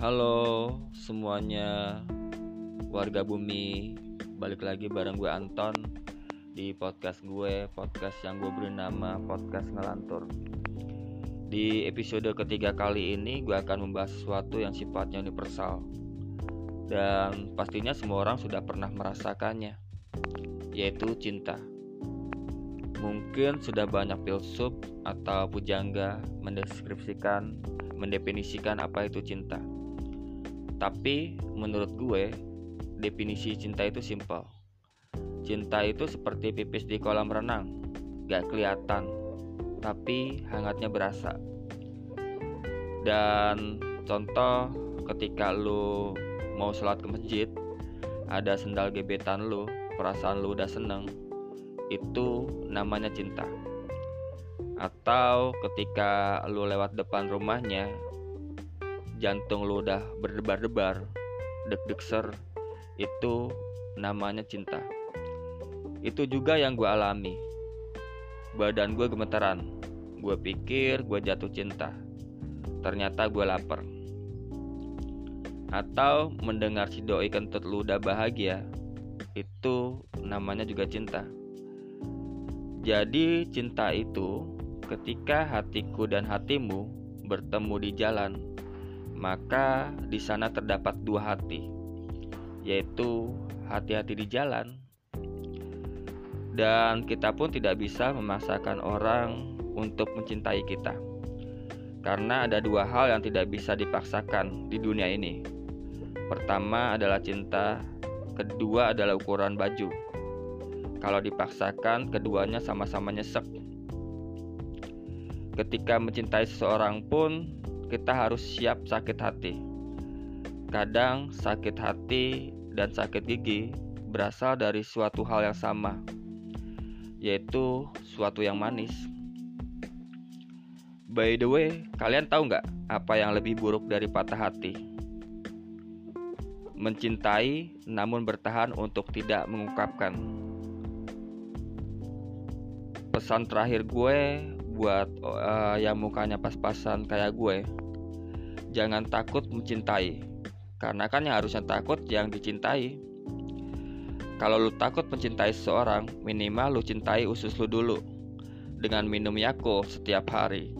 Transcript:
Halo semuanya. Warga bumi Balik lagi bareng gue Anton Di podcast gue Podcast yang gue beri nama Podcast Ngelantur. Di episode ketiga kali ini Gue akan membahas sesuatu yang sifatnya universal. Dan pastinya semua orang sudah pernah merasakannya Yaitu cinta. Mungkin sudah banyak filsuf atau pujangga mendeskripsikan, mendefinisikan apa itu cinta. Tapi menurut gue, definisi cinta itu simpel. Cinta itu seperti pipis di kolam renang, gak kelihatan, tapi hangatnya berasa. Dan contoh ketika lu mau sholat ke masjid, ada sendal gebetan lu, perasaan lu udah seneng, itu namanya cinta. Atau ketika lu lewat depan rumahnya, jantung lu udah berdebar-debar deg-deg ser itu namanya cinta. Itu juga yang gue alami. Badan gue gemetaran. Gue pikir gue jatuh cinta. Ternyata gue lapar. Atau mendengar si doi kentut lu udah bahagia itu namanya juga cinta. Jadi cinta itu ketika hatiku dan hatimu bertemu di jalan maka di sana terdapat dua hati, yaitu hati-hati di jalan, dan kita pun tidak bisa memaksakan orang untuk mencintai kita, karena ada dua hal yang tidak bisa dipaksakan di dunia ini. Pertama adalah cinta, kedua adalah ukuran baju. Kalau dipaksakan, keduanya sama-sama nyesek. Ketika mencintai seseorang pun kita harus siap sakit hati. Kadang sakit hati dan sakit gigi berasal dari suatu hal yang sama, yaitu suatu yang manis. By the way, kalian tahu nggak apa yang lebih buruk dari patah hati? Mencintai namun bertahan untuk tidak mengungkapkan. Pesan terakhir gue buat uh, yang mukanya pas-pasan kayak gue. Jangan takut mencintai. Karena kan yang harusnya takut yang dicintai. Kalau lu takut mencintai seseorang minimal lu cintai usus lu dulu. Dengan minum Yakult setiap hari